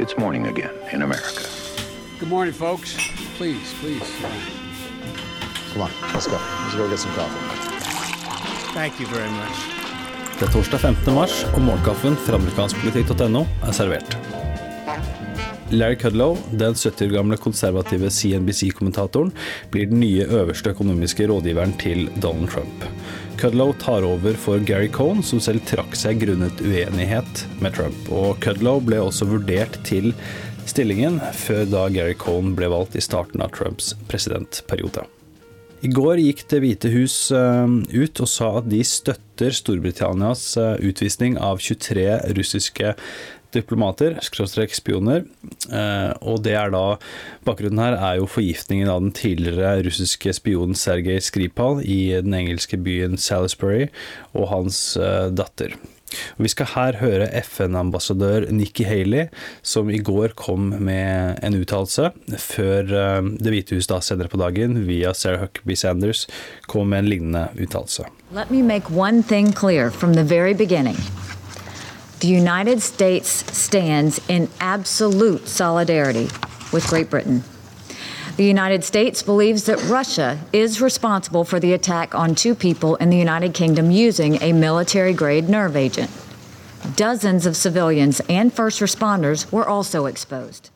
It's morning again in America. Good morning, folks. Please, please. Come on, let's go. Let's go get some coffee. Thank you very much. Det er torsdag 15. mars, og morgenkaffen fra amerikanskpolitikk.no er servert. Larry Kudlow, den 70 år gamle konservative CNBC-kommentatoren, blir den nye øverste økonomiske rådgiveren til Donald Trump. Kudlow tar over for Gary Cohn, som selv trakk seg grunnet uenighet med Trump. Og Kudlow ble også vurdert til stillingen før da Gary Cohn ble valgt i starten av Trumps presidentperiode. I går gikk Det hvite hus eh, ut og sa at de støtter Storbritannias eh, utvisning av 23 russiske diplomater, skråstrek spioner. Eh, og det er da Bakgrunnen her er jo forgiftningen av den tidligere russiske spionen Sergej Skripal i den engelske byen Salisbury og hans datter. Vi skal her høre FN-ambassadør Nikki Haley, som i går kom med en uttalelse, før Det hvite hus da senere på dagen, via Sarah Huckabee Sanders, kom med en lignende uttalelse. Let me make one thing clear from the very beginning. The United States stands in absolute Great Britain. The United States believes that Russia is responsible for the attack on two people in the United Kingdom using a military grade nerve agent. Dozens of civilians and first responders were also exposed.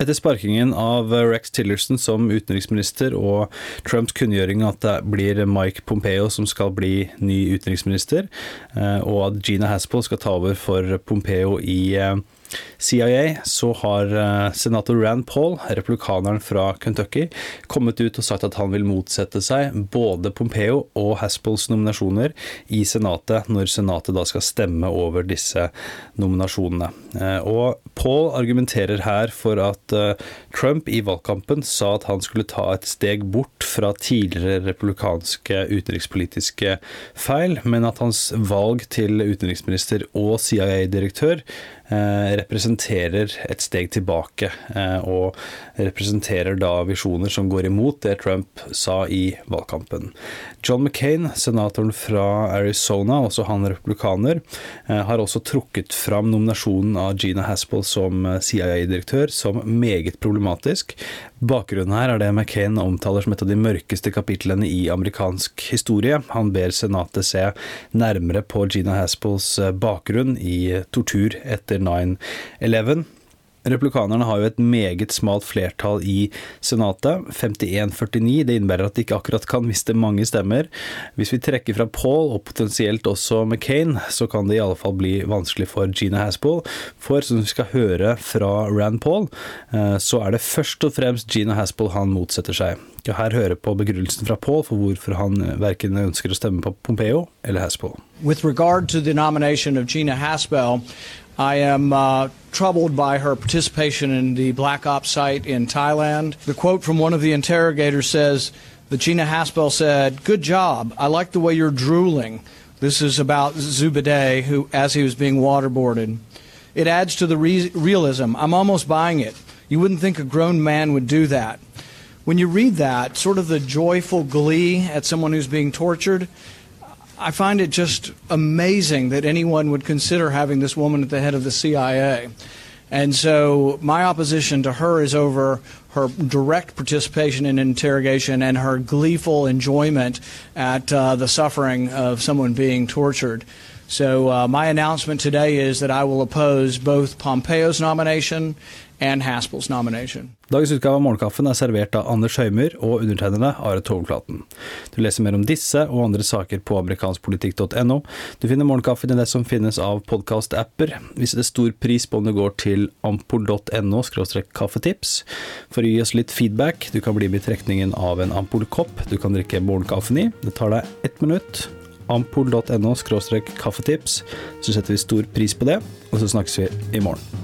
Etter sparkingen av Rex Tillerson som utenriksminister og Trumps kunngjøring at det blir Mike Pompeo som skal bli ny utenriksminister, og at Gina Haspel skal ta over for Pompeo i CIA, så har eh, senator Rand Paul, republikaneren fra Kentucky, kommet ut og sagt at han vil motsette seg både Pompeo og Haspels nominasjoner i Senatet, når Senatet da skal stemme over disse nominasjonene. Eh, og Paul argumenterer her for at eh, Trump i valgkampen sa at han skulle ta et steg bort fra tidligere republikanske utenrikspolitiske feil, men at hans valg til utenriksminister og CIA-direktør representerer et steg tilbake, og representerer da visjoner som går imot det Trump sa i valgkampen. John McCain, senatoren fra Arizona, også han republikaner, har også trukket fram nominasjonen av Gina Haspel som CIA-direktør som meget problematisk. Bakgrunnen her er det McCain omtaler som et av de mørkeste kapitlene i amerikansk historie. Han ber senatet se nærmere på Gina Haspels bakgrunn i tortur etter 9-11. Republikanerne har jo et meget smalt flertall i Senatet, 51-49. Det innebærer at de ikke akkurat kan miste mange stemmer. Hvis vi trekker fra Paul, og potensielt også McCain, så kan det i alle fall bli vanskelig for Gina Haspel. For som vi skal høre fra Rand Paul, så er det først og fremst Gina Haspel han motsetter seg. Her hører på begrunnelsen fra Paul for hvorfor han verken ønsker å stemme på Pompeo eller Haspel. With regard to the nomination of Gina Haspel, I am uh, troubled by her participation in the Black Ops site in Thailand. The quote from one of the interrogators says that Gina Haspel said, Good job. I like the way you're drooling. This is about Zubedee, who, as he was being waterboarded. It adds to the re- realism. I'm almost buying it. You wouldn't think a grown man would do that. When you read that, sort of the joyful glee at someone who's being tortured, I find it just amazing that anyone would consider having this woman at the head of the CIA. And so my opposition to her is over her direct participation in interrogation and her gleeful enjoyment at uh, the suffering of someone being tortured. So uh, my announcement today is that I will oppose both Pompeo's nomination and Haspel's nomination. Dagens utgave av Morgenkaffen er servert av Anders Høymer og undertegnede Are Togflaten. Du leser mer om disse og andre saker på amerikanskpolitikk.no. Du finner Morgenkaffen i det som finnes av podkast-apper. Vi setter stor pris på om du går til ampol.no kaffetips for å gi oss litt feedback. Du kan bli med i trekningen av en Ampol-kopp du kan drikke morgenkaffen i. Det tar deg ett minutt. ampol.no kaffetips. Så setter vi stor pris på det, og så snakkes vi i morgen.